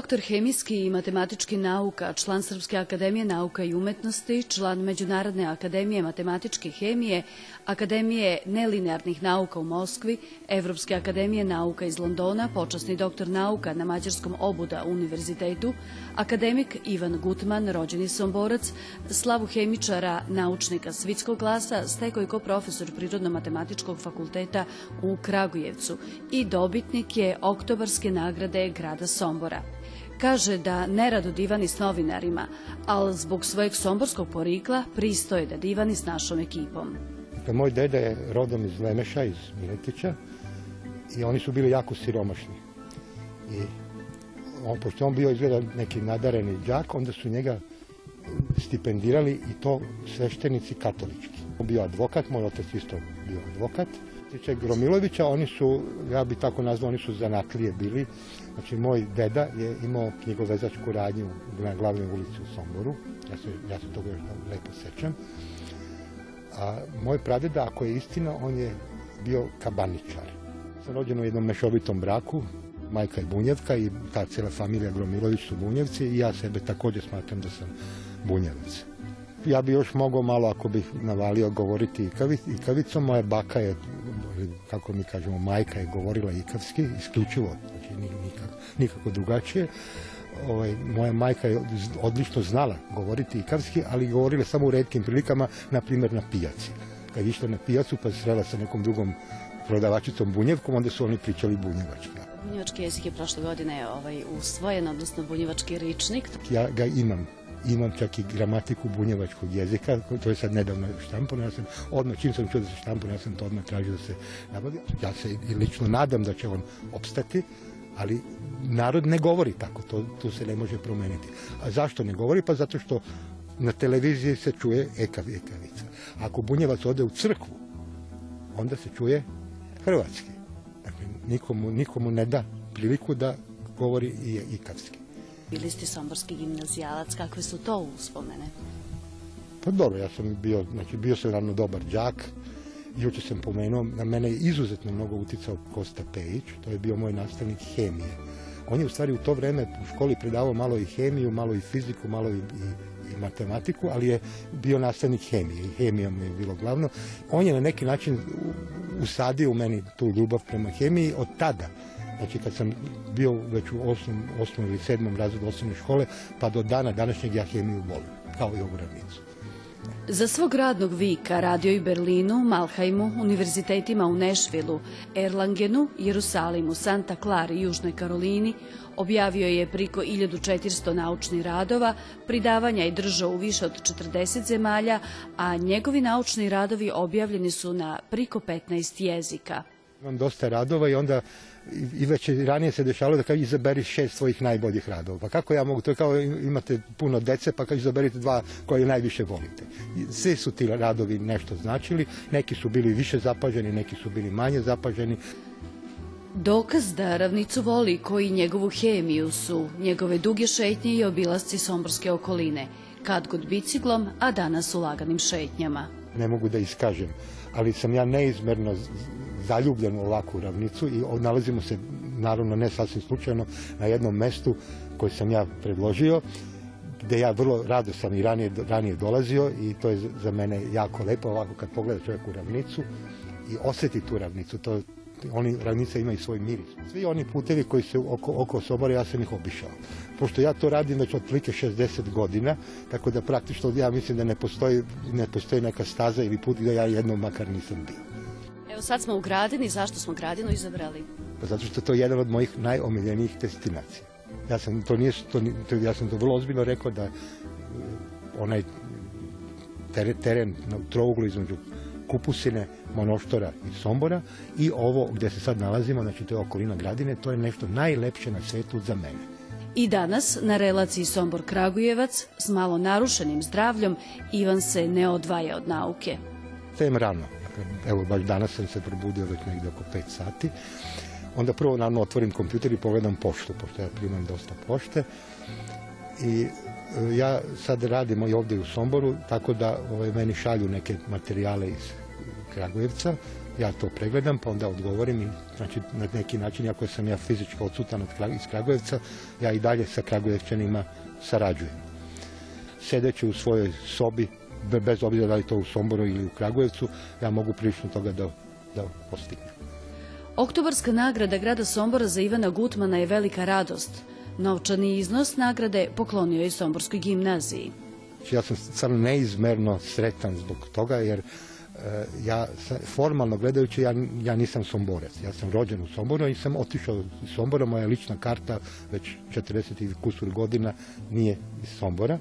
Doktor hemijski i matematički nauka, član Srpske akademije nauka i umetnosti, član Međunarodne akademije matematičke hemije, Akademije nelinearnih nauka u Moskvi, Evropske akademije nauka iz Londona, počasni doktor nauka na Mađarskom obuda univerzitetu, akademik Ivan Gutman, rođeni somborac, slavu hemičara, naučnika svitskog glasa, stekao je ko profesor Prirodno-matematičkog fakulteta u Kragujevcu i dobitnik je oktobarske nagrade grada Sombora. Kaže da nerado divani s novinarima, ali zbog svojeg somborskog porikla pristoje da divani s našom ekipom. Dakle, moj deda je rodom iz Lemeša, iz Miletića i oni su bili jako siromašni. I on, pošto on bio izgleda neki nadareni đak, onda su njega stipendirali i to sveštenici katolički. On bio advokat, moj otac isto bio advokat. Tiče Gromilovića, oni su, ja bi tako nazvao, oni su zanatlije bili. Znači, moj deda je imao knjigovezačku radnju na glavnoj ulici u Somboru. Ja se, ja se toga još lepo sećam. A moj pradeda, ako je istina, on je bio kabaničar. Sam rođen u jednom mešovitom braku, majka je Bunjevka i ta cijela familija Gromilović su Bunjevci i ja sebe takođe smatram da sam Bunjevac. Ja bi još mogao malo, ako bih navalio, govoriti ikavicom. Moja baka je, kako mi kažemo, majka je govorila ikavski, isključivo, znači nikako, nikako drugačije. Ovaj, moja majka je odlično znala govoriti ikavski, ali govorila samo u redkim prilikama, na primjer na pijaci. Kad je išla na pijacu pa srela sa nekom drugom prodavačicom bunjevkom, onda su oni pričali bunjevački. Bunjevački jezik je prošle godine ovaj, usvojen, odnosno bunjevački ričnik. Ja ga imam imam čak i gramatiku bunjevačkog jezika, to je sad nedavno štampano, ja sam odmah, čim sam čuo da se štampano, ja sam to odmah tražio da se nabavi. Ja se i lično nadam da će on opstati, ali narod ne govori tako, to, to se ne može promeniti. A zašto ne govori? Pa zato što na televiziji se čuje ekav, ekavica. Ako bunjevac ode u crkvu, onda se čuje hrvatski. Dakle, nikomu, nikomu ne da priliku da govori i ikavski. Bili ste somborski gimnazijalac, kakve su to uspomene? Pa dobro, ja sam bio, znači bio sam ravno dobar đak, juče sam pomenuo, na mene je izuzetno mnogo uticao Kosta Pejić, to je bio moj nastavnik hemije. On je u stvari u to vreme u školi predavao malo i hemiju, malo i fiziku, malo i, i, i matematiku, ali je bio nastavnik hemije i hemija mu je bilo glavno. On je na neki način usadio u meni tu ljubav prema hemiji od tada. Znači kad sam bio već u osmom, osmom ili sedmom razredu osnovne škole, pa do dana današnjeg ja hemiju volim, kao i ovu ravnicu. Za svog radnog vika radio i Berlinu, Malhajmu, univerzitetima u Nešvilu, Erlangenu, Jerusalimu, Santa Clara i Južnoj Karolini, objavio je priko 1400 naučnih radova, pridavanja i držao u više od 40 zemalja, a njegovi naučni radovi objavljeni su na priko 15 jezika. Imam dosta radova i onda i već ranije se dešavalo da kao izaberi šest svojih najboljih radova. Pa kako ja mogu, to je kao imate puno dece, pa kao izaberite dva koje najviše volite. Svi su ti radovi nešto značili, neki su bili više zapaženi, neki su bili manje zapaženi. Dokaz da ravnicu voli koji njegovu hemiju su njegove duge šetnje i obilasci somborske okoline, kad god biciklom, a danas u laganim šetnjama. Ne mogu da iskažem, ali sam ja neizmerno zaljubljen u ovakvu ravnicu i nalazimo se, naravno ne sasvim slučajno, na jednom mestu koje sam ja predložio, gde ja vrlo rado sam i ranije, ranije dolazio i to je za mene jako lepo ovako kad pogleda čovjek u ravnicu i oseti tu ravnicu, to oni ravnica imaju svoj miris. Svi oni putevi koji se oko, oko Sobora, ja sam ih obišao. Pošto ja to radim već otprilike 60 godina, tako da praktično ja mislim da ne postoji, ne postoji neka staza ili put da ja jednom makar nisam bio. Evo sad smo u Gradini, zašto smo Gradinu izabrali? Pa zato što je to jedan od mojih najomiljenijih destinacija. Ja sam to nije, to, to, ja sam to vrlo ozbiljno rekao da onaj teren, teren na trouglu između Kupusine, Monoštora i Sombora i ovo gde se sad nalazimo, znači to je okolina Gradine, to je nešto najlepše na svetu za mene. I danas, na relaciji Sombor-Kragujevac, s malo narušenim zdravljom, Ivan se ne odvaja od nauke. Stajem rano, evo baš danas sam se probudio već negde oko 5 sati. Onda prvo naravno otvorim kompjuter i pogledam poštu, pošto ja primam dosta pošte. I e, ja sad radim i ovde u Somboru, tako da ovaj, meni šalju neke materijale iz Kragujevca, ja to pregledam, pa onda odgovorim i znači na neki način, ako sam ja fizički odsutan od, iz Kragujevca, ja i dalje sa Kragujevčanima sarađujem. Sedeći u svojoj sobi, bez obzira da li to u Somboru ili u Kragujevcu, ja mogu prilično toga da, da postignem. Oktobarska nagrada grada Sombora za Ivana Gutmana je velika radost. Novčani iznos nagrade poklonio je Somborskoj gimnaziji. Ja sam stvarno neizmerno sretan zbog toga jer ja formalno gledajući ja, ja nisam Somborac. Ja sam rođen u Somboru i sam otišao iz Sombora. Moja lična karta već 40 i kusur godina nije iz Sombora.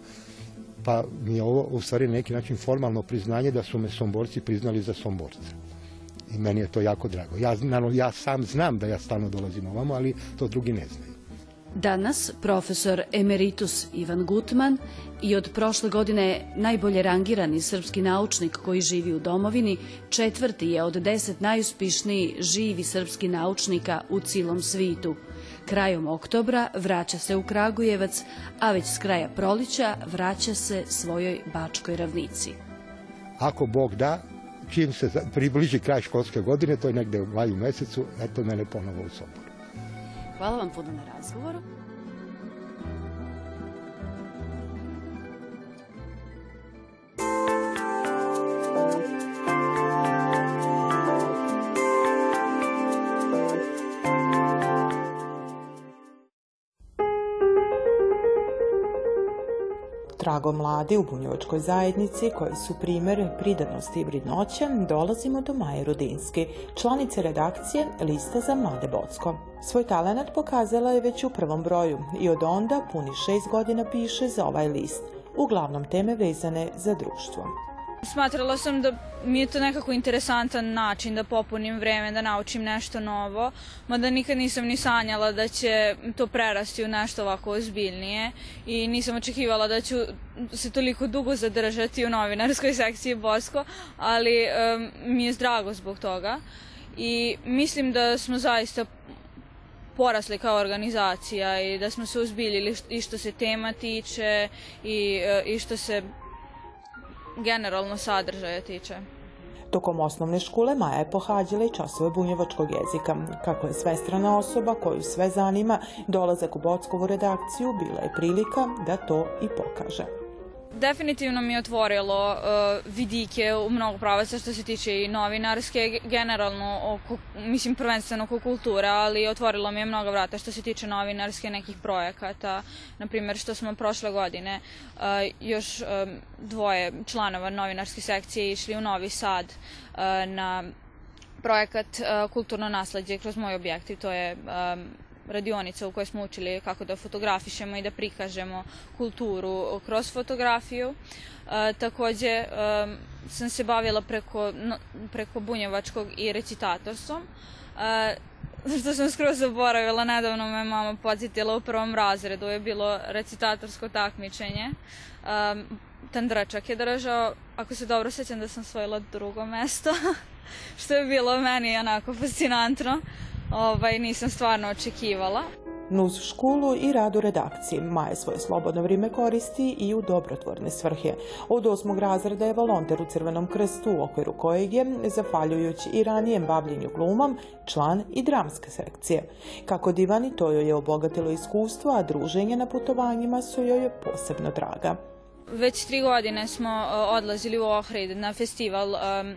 Pa mi je ovo u stvari neki način formalno priznanje da su me Somborci priznali za Somborca. I meni je to jako drago. Ja, naravno, ja sam znam da ja stalno dolazim ovamo, ali to drugi ne znaju. Danas profesor emeritus Ivan Gutman i od prošle godine najbolje rangirani srpski naučnik koji živi u domovini, četvrti je od deset najuspišniji živi srpski naučnika u cilom svitu. Krajom oktobra vraća se u Kragujevac, a već s kraja prolića vraća se svojoj Bačkoj ravnici. Ako Bog da, čim se približi kraj školske godine, to je negde u maju mesecu, eto mene ponovo u Somboru. Hvala vam puno na razgovoru. Trago mladi u bunjevačkoj zajednici, koji su primer pridanosti i vridnoća, dolazimo do Maje Rudinski, članice redakcije Lista za mlade Bocko. Svoj talent pokazala je već u prvom broju i od onda puni šest godina piše za ovaj list, uglavnom teme vezane za društvo. Smatrala sam da mi je to nekako interesantan način da popunim vreme, da naučim nešto novo, mada nikad nisam ni sanjala da će to prerasti u nešto ovako ozbiljnije i nisam očekivala da ću se toliko dugo zadržati u novinarskoj sekciji Bosko, ali um, mi je drago zbog toga i mislim da smo zaista porasli kao organizacija i da smo se uzbiljili i što se tema tiče i, e, i što se generalno sadržaja tiče. Tokom osnovne škole Maja je pohađala i časove bunjevačkog jezika. Kako je svestrana osoba koju sve zanima, dolazak u Bockovu redakciju bila je prilika da to i pokaže definitivno mi je otvorilo uh, vidike u mnogo pravaca što se tiče i novinarske, generalno, oko, mislim prvenstveno oko kultura, ali otvorilo mi je mnogo vrata što se tiče novinarske nekih projekata, na primjer što smo prošle godine uh, još um, dvoje članova novinarske sekcije išli u Novi Sad uh, na projekat uh, Kulturno nasledđe kroz moj objektiv, to je um, radionica u kojoj smo učili kako da fotografišemo i da prikažemo kulturu kroz fotografiju. E, takođe e, sam se bavila preko, no, preko bunjevačkog i recitatorstvom. E, što sam skroz zaboravila, nedavno me mama podsjetila u prvom razredu, je bilo recitatorsko takmičenje. Um, Tandračak je držao, ako se dobro sećam da sam svojila drugo mesto, što je bilo meni onako fascinantno ovaj, nisam stvarno očekivala. Nuz školu i rad u redakciji Maja svoje slobodno vrijeme koristi i u dobrotvorne svrhe. Od osmog razreda je volonter u Crvenom krstu u okviru kojeg je, zafaljujući i ranijem bavljenju glumom, član i dramske sekcije. Kako divani, to joj je obogatilo iskustvo, a druženje na putovanjima su joj posebno draga. Već tri godine smo uh, odlazili u Ohrid na festival um,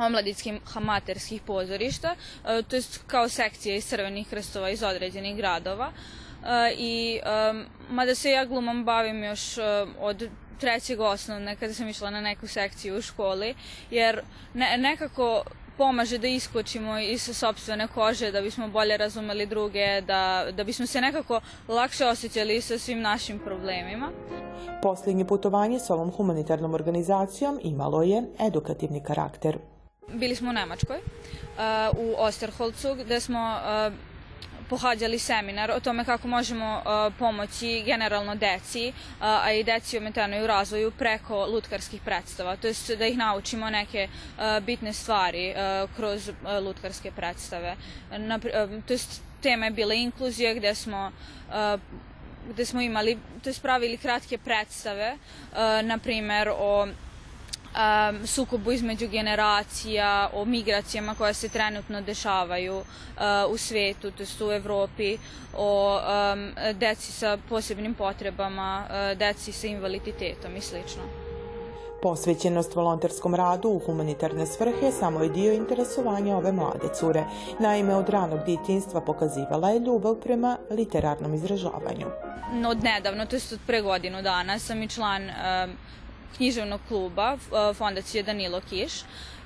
omladinskih amaterskih pozorišta, e, to je kao sekcija iz crvenih krstova iz određenih gradova. E, I mada se ja glumom bavim još e, od trećeg osnovne kada sam išla na neku sekciju u školi, jer ne, nekako pomaže da iskočimo iz sobstvene kože, da bismo bolje razumeli druge, da, da bismo se nekako lakše osjećali sa svim našim problemima. Posljednje putovanje s ovom humanitarnom organizacijom imalo je edukativni karakter. Bili smo u Nemačkoj, uh, u Osterholcu, gde smo uh, pohađali seminar o tome kako možemo uh, pomoći generalno deci, a i deci ometenoj u razvoju preko lutkarskih predstava, to jest da ih naučimo neke bitne stvari kroz lutkarske predstave. To jest tema je bila inkluzija gde smo gde smo imali, to jest pravili kratke predstave, na primer o um, sukobu između generacija, o migracijama koje se trenutno dešavaju uh, u svetu, to su u Evropi, o um, deci sa posebnim potrebama, uh, deci sa invaliditetom i slično. Posvećenost volonterskom radu u humanitarne svrhe samo je dio interesovanja ove mlade cure. Naime, od ranog ditinstva pokazivala je ljubav prema literarnom izražavanju. Od nedavno, to je od pre godinu dana, sam i član um, književnog kluba Fondacije Danilo Kiš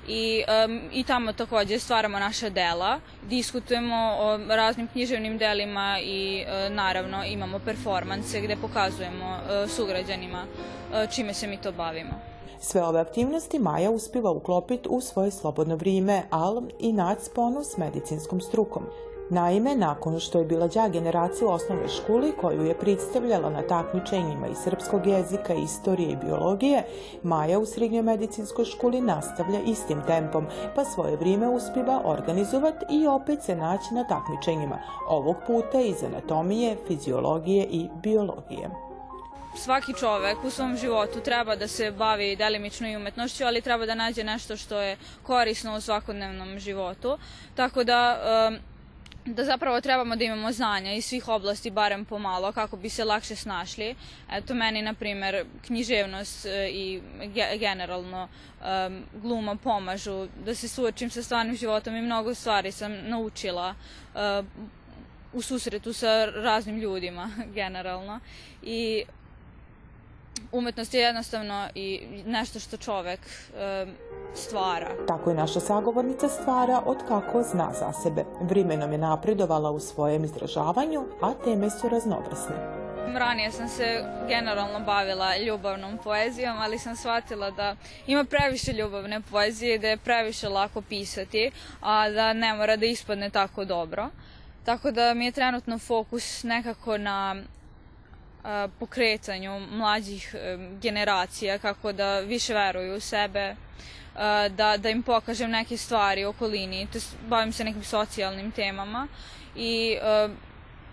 i, um, i tamo takođe stvaramo naša dela, diskutujemo o raznim književnim delima i uh, naravno imamo performanse gde pokazujemo uh, sugrađanima uh, čime se mi to bavimo. Sve ove aktivnosti Maja uspiva uklopiti u svoje slobodno vrijeme, ali i naći sponu s medicinskom strukom. Naime, nakon što je bila đa generacija u osnovnoj školi koju je predstavljala na takmičenjima iz srpskog jezika, istorije i biologije, Maja u srednjoj medicinskoj školi nastavlja istim tempom, pa svoje vrijeme uspiva organizovati i opet se naći na takmičenjima, ovog puta iz anatomije, fiziologije i biologije svaki čovek u svom životu treba da se bavi delimično i umetnošću, ali treba da nađe nešto što je korisno u svakodnevnom životu. Tako da da zapravo trebamo da imamo znanja iz svih oblasti, barem pomalo, kako bi se lakše snašli. Eto, meni, na primer, književnost e, i generalno um, gluma pomažu da se suočim sa stvarnim životom i mnogo stvari sam naučila uh, u susretu sa raznim ljudima, generalno. I umetnost je jednostavno i nešto što čovek um, stvara. Tako je naša sagovornica stvara od kako zna za sebe. Vrimenom je napredovala u svojem izražavanju, a teme su raznovrsne. Ranije sam se generalno bavila ljubavnom poezijom, ali sam shvatila da ima previše ljubavne poezije, da je previše lako pisati, a da ne mora da ispadne tako dobro. Tako da mi je trenutno fokus nekako na pokretanju mlađih generacija, kako da više veruju u sebe, da, da im pokažem neke stvari u okolini, to bavim se nekim socijalnim temama i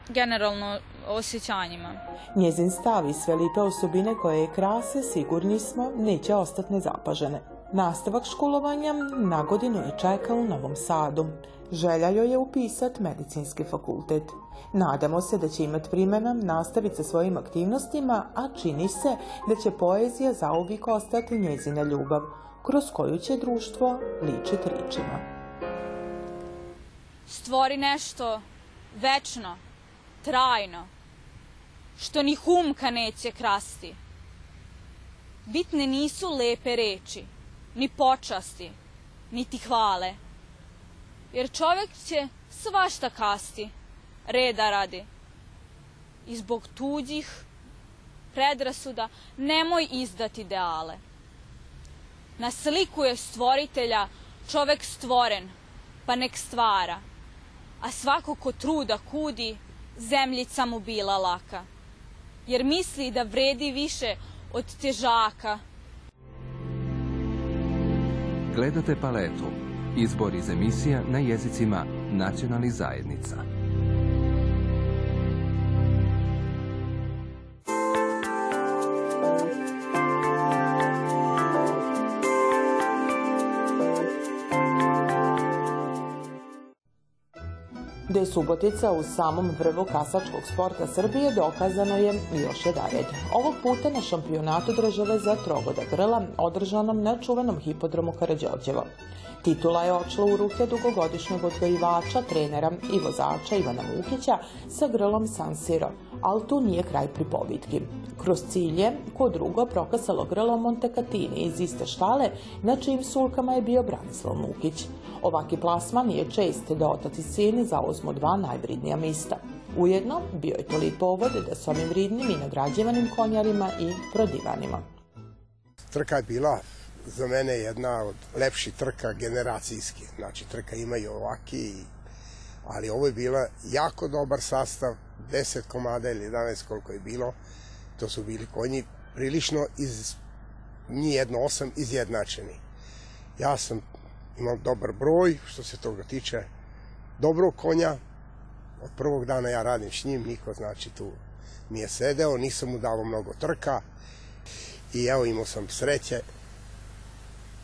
generalno osjećanjima. Njezin stav i sve lipe osobine koje je krase, sigurni smo, neće ostati nezapažene. Nastavak školovanja na godinu je čeka u Novom Sadu. Želja joj je upisati medicinski fakultet. Nadamo se da će imati primjena nastaviti sa svojim aktivnostima, a čini se da će poezija zauvijek ostati njezina ljubav, kroz koju će društvo ličiti ričima. Stvori nešto večno, trajno, što ni humka neće krasti. Bitne nisu lepe reči, ni počasti, niti hvale. Jer čovek će svašta kasti, reda radi. I zbog tuđih predrasuda nemoj izdati ideale. Na sliku je stvoritelja čovek stvoren, pa nek stvara. A svako ko truda kudi, zemljica mu bila laka. Jer misli da vredi više od težaka. Gledate paletu. Izbor iz emisija na jezicima nacionalnih zajednica. Subotica u samom vrhu kasačkog sporta Srbije dokazano je još jedared. Ovog puta na šampionatu države za trogoda grla održanom na čuvenom hipodromu Karadžorđevo. Titula je odšla u ruke dugogodišnjeg odgajivača, trenera i vozača Ivana Mukića sa grlom San Siro, ali tu nije kraj pripovitki. Kroz cilje, ko drugo prokasalo grlo Montecatini iz iste štale, na čijim sulkama je bio Branislav Mukić. Ovaki plasman je čest da otac i sin zauzmu dva najvridnija mista. Ujedno, bio je toli povod da s ovim vridnim i nagrađivanim konjarima i prodivanima. Trka je bila za mene jedna od lepših trka generacijski. Znači, trka imaju ovaki, ali ovo je bila jako dobar sastav, 10 komada ili 11 koliko je bilo. To su bili konji prilično iz njih jedno osam izjednačeni. Ja sam imao dobar broj, što se toga tiče dobrog konja. Od prvog dana ja radim s njim, niko znači tu mi je sedeo, nisam mu dao mnogo trka i evo imao sam sreće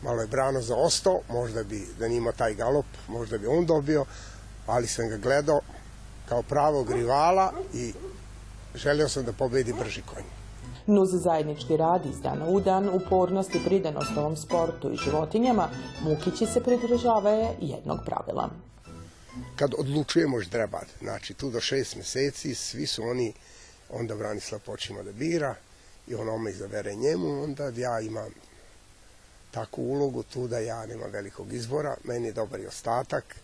malo je Brano zaostao, možda bi da nima taj galop, možda bi on dobio, ali sam ga gledao kao pravog rivala i želeo sam da pobedi brži konj. Nuz zajednički rad iz dana u dan, upornost i pridanost ovom sportu i životinjama, Mukići se pridržava jednog pravila. Kad odlučujemo ždrebat, znači tu do šest meseci, svi su oni, onda Branislav počima da bira i on ome izabere njemu, onda ja imam takvu ulogu tu da ja nemam velikog izbora, meni je dobar i ostatak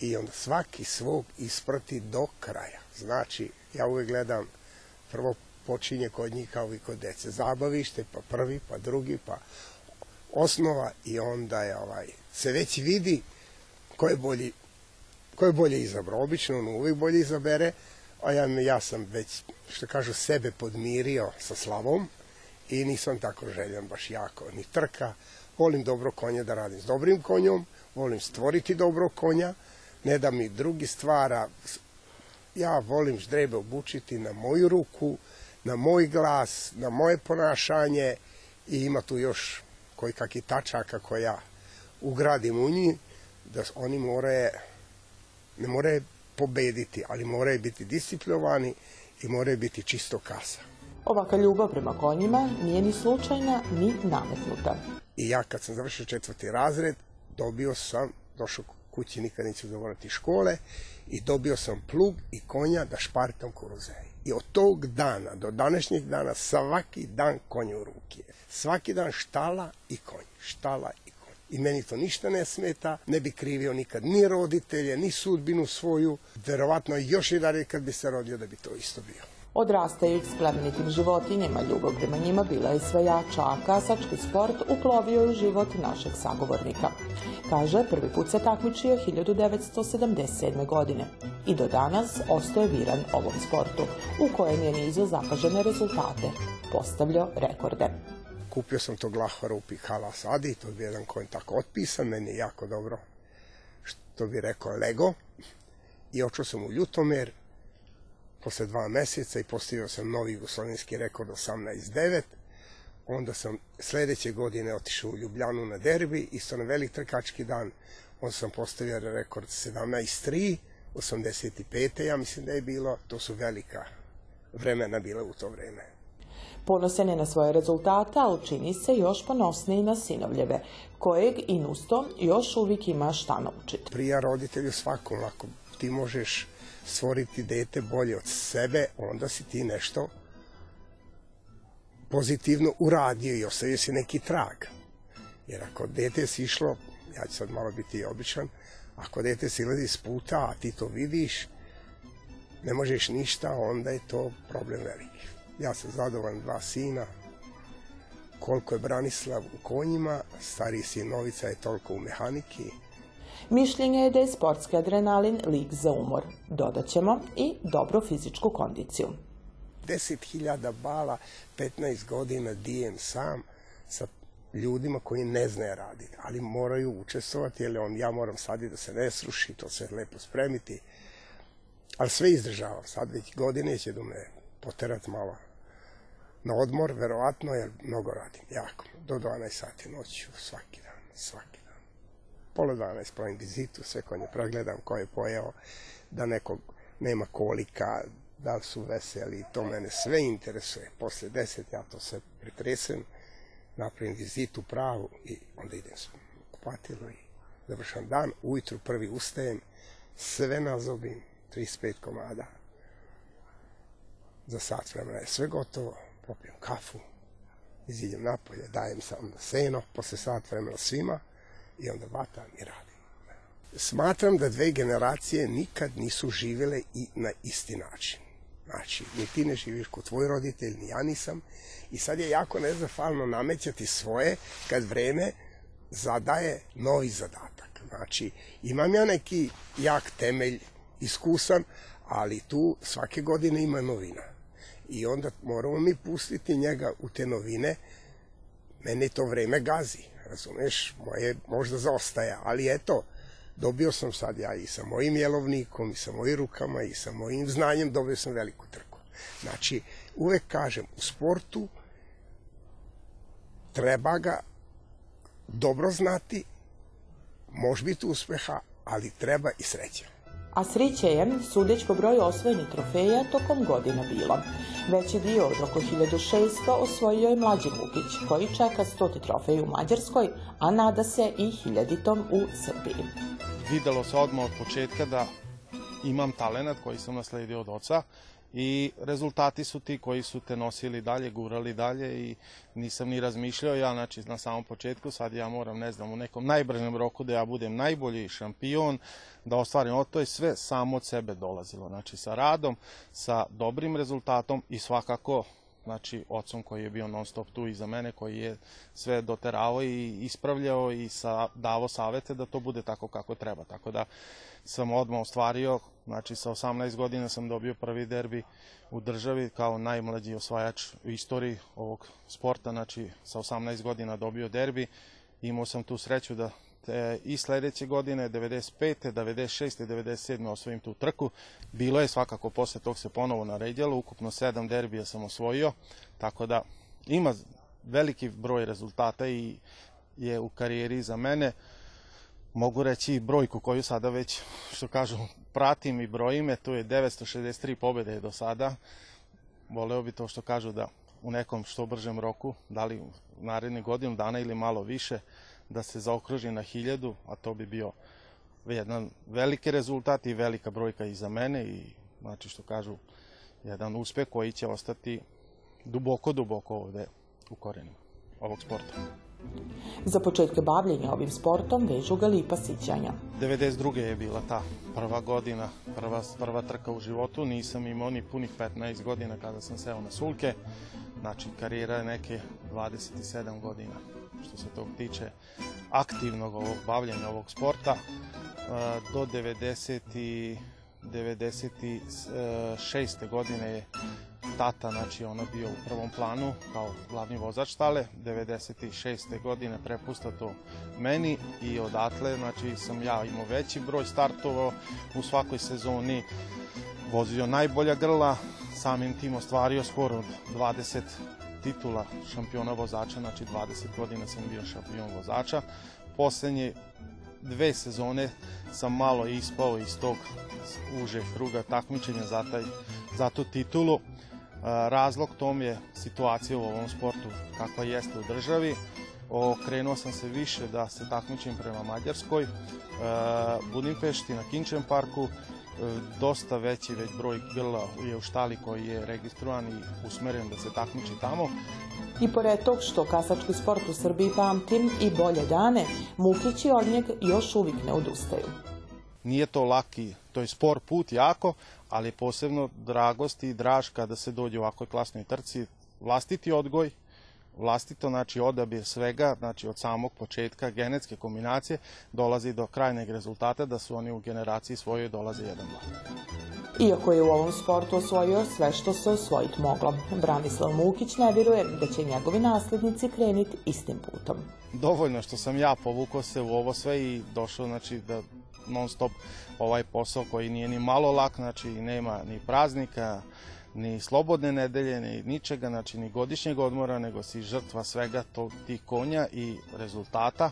i onda svaki svog isprati do kraja. Znači, ja uvek gledam, prvo počinje kod njih kao i kod dece. Zabavište, pa prvi, pa drugi, pa osnova i onda je ovaj, se već vidi ko je bolji ko je bolje izabrao. Obično on uvijek bolje izabere, a ja, ja sam već, što kažu, sebe podmirio sa slavom i nisam tako željan baš jako ni trka. Volim dobro konja da radim s dobrim konjom, volim stvoriti dobro konja, ne da mi drugi stvara. Ja volim ždrebe obučiti na moju ruku, na moj glas, na moje ponašanje i ima tu još koji kakvi tačaka koja ugradim u njih, da oni moraju, ne moraju pobediti, ali moraju biti disciplinovani i moraju biti čisto kasa. Ovaka ljubav prema konjima nije ni slučajna, ni nametnuta. I ja kad sam završio četvrti razred, dobio sam, došao kući, nikad neću zavorati škole, i dobio sam plug i konja da špartam kuruzeji. I od tog dana do današnjeg dana svaki dan konj u ruke. Svaki dan štala i konj, štala i konj. I meni to ništa ne smeta, ne bi krivio nikad ni roditelje, ni sudbinu svoju. Verovatno još i dalje kad bi se rodio da bi to isto bio. Odrastajući s plemenitim životinjama, ljubav prema njima bila je sve jača, a kasački sport uplovio je u život našeg sagovornika. Kaže, prvi put se takmičio 1977. godine i do danas ostaje viran ovom sportu, u kojem je nizo zapažene rezultate, postavljao rekorde. Kupio sam tog lahvara u Pihala Sadi, to bi jedan konj tako otpisan, meni je jako dobro, što bi rekao Lego. I očeo sam u Ljutomer, posle dva meseca i postavio sam novi jugoslovenski rekord 18-9. Onda sam sledeće godine otišao u Ljubljanu na derbi, isto na velik trkački dan. Onda sam postavio rekord 17-3, 85. ja mislim da je bilo. To su velika vremena bila u to vreme. Ponosen je na svoje rezultate, ali čini se još ponosniji na sinovljeve, kojeg i nusto još uvijek ima šta naučiti. Prija roditelju svakom, ako ti možeš stvoriti dete bolje od sebe, onda si ti nešto pozitivno uradio i ostavio si neki trag. Jer ako dete si išlo, ja ću sad malo biti običan, ako dete silazi s puta, a ti to vidiš, ne možeš ništa, onda je to problem veliki. Ja sam zadovoljan dva sina, koliko je Branislav u konjima, stariji sin Novica je toliko u mehaniki, Mišljenje je da je sportski adrenalin lik za umor. Dodat ćemo i dobru fizičku kondiciju. 10.000 bala, 15 godina dijem sam sa ljudima koji ne znaju raditi, ali moraju učestvovati, jer on, ja moram saditi da se ne sruši, to se lepo spremiti. Ali sve izdržavam. Sad već godine će da me poterati malo na odmor, verovatno, jer mnogo radim, jako. Do 12 sati noću, svaki dan, svaki. Pola 12 pravim vizitu, sve konje pregledam ko je pojeo, da nekog nema kolika, da li su veseli, to mene sve interesuje. Posle 10 ja to sve pretresem, napravim vizitu pravu i onda idem s kupatilo i završam dan. Ujutru prvi ustajem, sve nazobim, 35 komada. Za sat vremena je sve gotovo, popijem kafu, iziđem napolje, dajem sam seno, posle sat vremena svima i onda vatam i radim. Smatram da dve generacije nikad nisu živele i na isti način. Znači, ni ti ne živiš kod tvoj roditelj, ni ja nisam. I sad je jako nezafalno namećati svoje kad vreme zadaje novi zadatak. Znači, imam ja neki jak temelj, iskusan, ali tu svake godine ima novina. I onda moramo mi pustiti njega u te novine. Mene to vreme gazi, razumeš? Moje možda zaostaje, ali eto, dobio sam sad ja i sa mojim jelovnikom, i sa mojim rukama, i sa mojim znanjem, dobio sam veliku trku. Znači, uvek kažem, u sportu treba ga dobro znati, može biti uspeha, ali treba i sreća. A sreće je, sudeć po broju osvojenih trofeja, tokom godina bilo. Veći dio od oko 1600 osvojio je mlađi Vukić, koji čeka stoti trofej u Mađarskoj, a nada se i hiljaditom u Srbiji. Videlo se odmah od početka da imam talenat koji sam nasledio od oca i rezultati su ti koji su te nosili dalje, gurali dalje i nisam ni razmišljao ja, znači na samom početku, sad ja moram, ne znam, u nekom najbržem roku da ja budem najbolji šampion, da ostvarim, o to je sve samo od sebe dolazilo, znači sa radom, sa dobrim rezultatom i svakako znači ocom koji je bio non stop tu iza mene, koji je sve doteravao i ispravljao i sa, davo savete da to bude tako kako treba. Tako da sam odmah ostvario, znači sa 18 godina sam dobio prvi derbi u državi kao najmlađi osvajač u istoriji ovog sporta, znači sa 18 godina dobio derbi. Imao sam tu sreću da i sledeće godine, 95. 96. 97. osvojim tu trku. Bilo je svakako, posle tog se ponovo naredjalo, ukupno sedam derbija sam osvojio, tako da ima veliki broj rezultata i je u karijeri za mene. Mogu reći brojku koju sada već, što kažu, pratim i brojime, to je 963 pobede do sada. Voleo bi to što kažu da u nekom što bržem roku, da li narednih godinu dana ili malo više, da se zaokruži na hiljadu, a to bi bio jedan veliki rezultat i velika brojka i za mene i znači što kažu jedan uspeh koji će ostati duboko, duboko ovde u korenima ovog sporta. Za početke bavljenja ovim sportom vežu ga lipa sićanja. 92. je bila ta prva godina, prva, prva trka u životu. Nisam imao ni punih 15 godina kada sam seo na sulke. Znači, karijera je neke 27 godina što se tog tiče aktivnog ovog bavljenja ovog sporta do 90 i 96. godine je tata, znači ono bio u prvom planu kao glavni vozač stale, 96. godine prepusta to meni i odatle, znači sam ja imao veći broj startova u svakoj sezoni, vozio najbolja grla, samim tim ostvario skoro od 20 titula šampiona vozača, znači 20 godina sam bio šampion vozača. Poslednje dve sezone sam malo ispao iz tog užeg kruga takmičenja za, taj, za tu titulu. Razlog tom je situacija u ovom sportu kakva jeste u državi. Okrenuo sam se više da se takmičim prema Mađarskoj, Budimpešti na Kinčem parku, dosta veći već broj grla je u štali koji je registrovan i usmeren da se takmiči tamo. I pored tog što kasački sport u Srbiji pamtim i bolje dane, Mukići od njeg još uvijek ne odustaju. Nije to laki, to je spor put jako, ali posebno dragost i draž kada se dođe u ovakvoj klasnoj trci. Vlastiti odgoj, vlastito, znači odabir svega, znači od samog početka genetske kombinacije dolazi do krajnjeg rezultata da su oni u generaciji svojoj dolaze jedan dva. Iako je u ovom sportu osvojio sve što se osvojiti moglo, Branislav Mukić ne vjeruje da će njegovi naslednici kreniti istim putom. Dovoljno što sam ja povukao se u ovo sve i došao znači da non stop ovaj posao koji nije ni malo lak, znači nema ni praznika, ni slobodne nedelje, ni ničega, znači ni godišnjeg odmora, nego si žrtva svega to, tih konja i rezultata.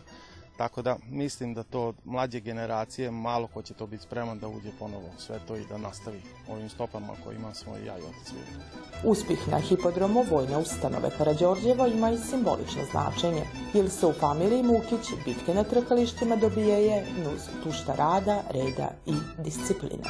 Tako da mislim da to mlađe generacije, malo ko će to biti spreman da uđe ponovo sve to i da nastavi ovim stopama kojima smo i ja i otac. Uspih na hipodromu Vojne ustanove Karadžorđevo ima i simbolično značenje, jer se u familiji Mukić bitke na trkalištima dobijeje nuz tušta rada, reda i discipline.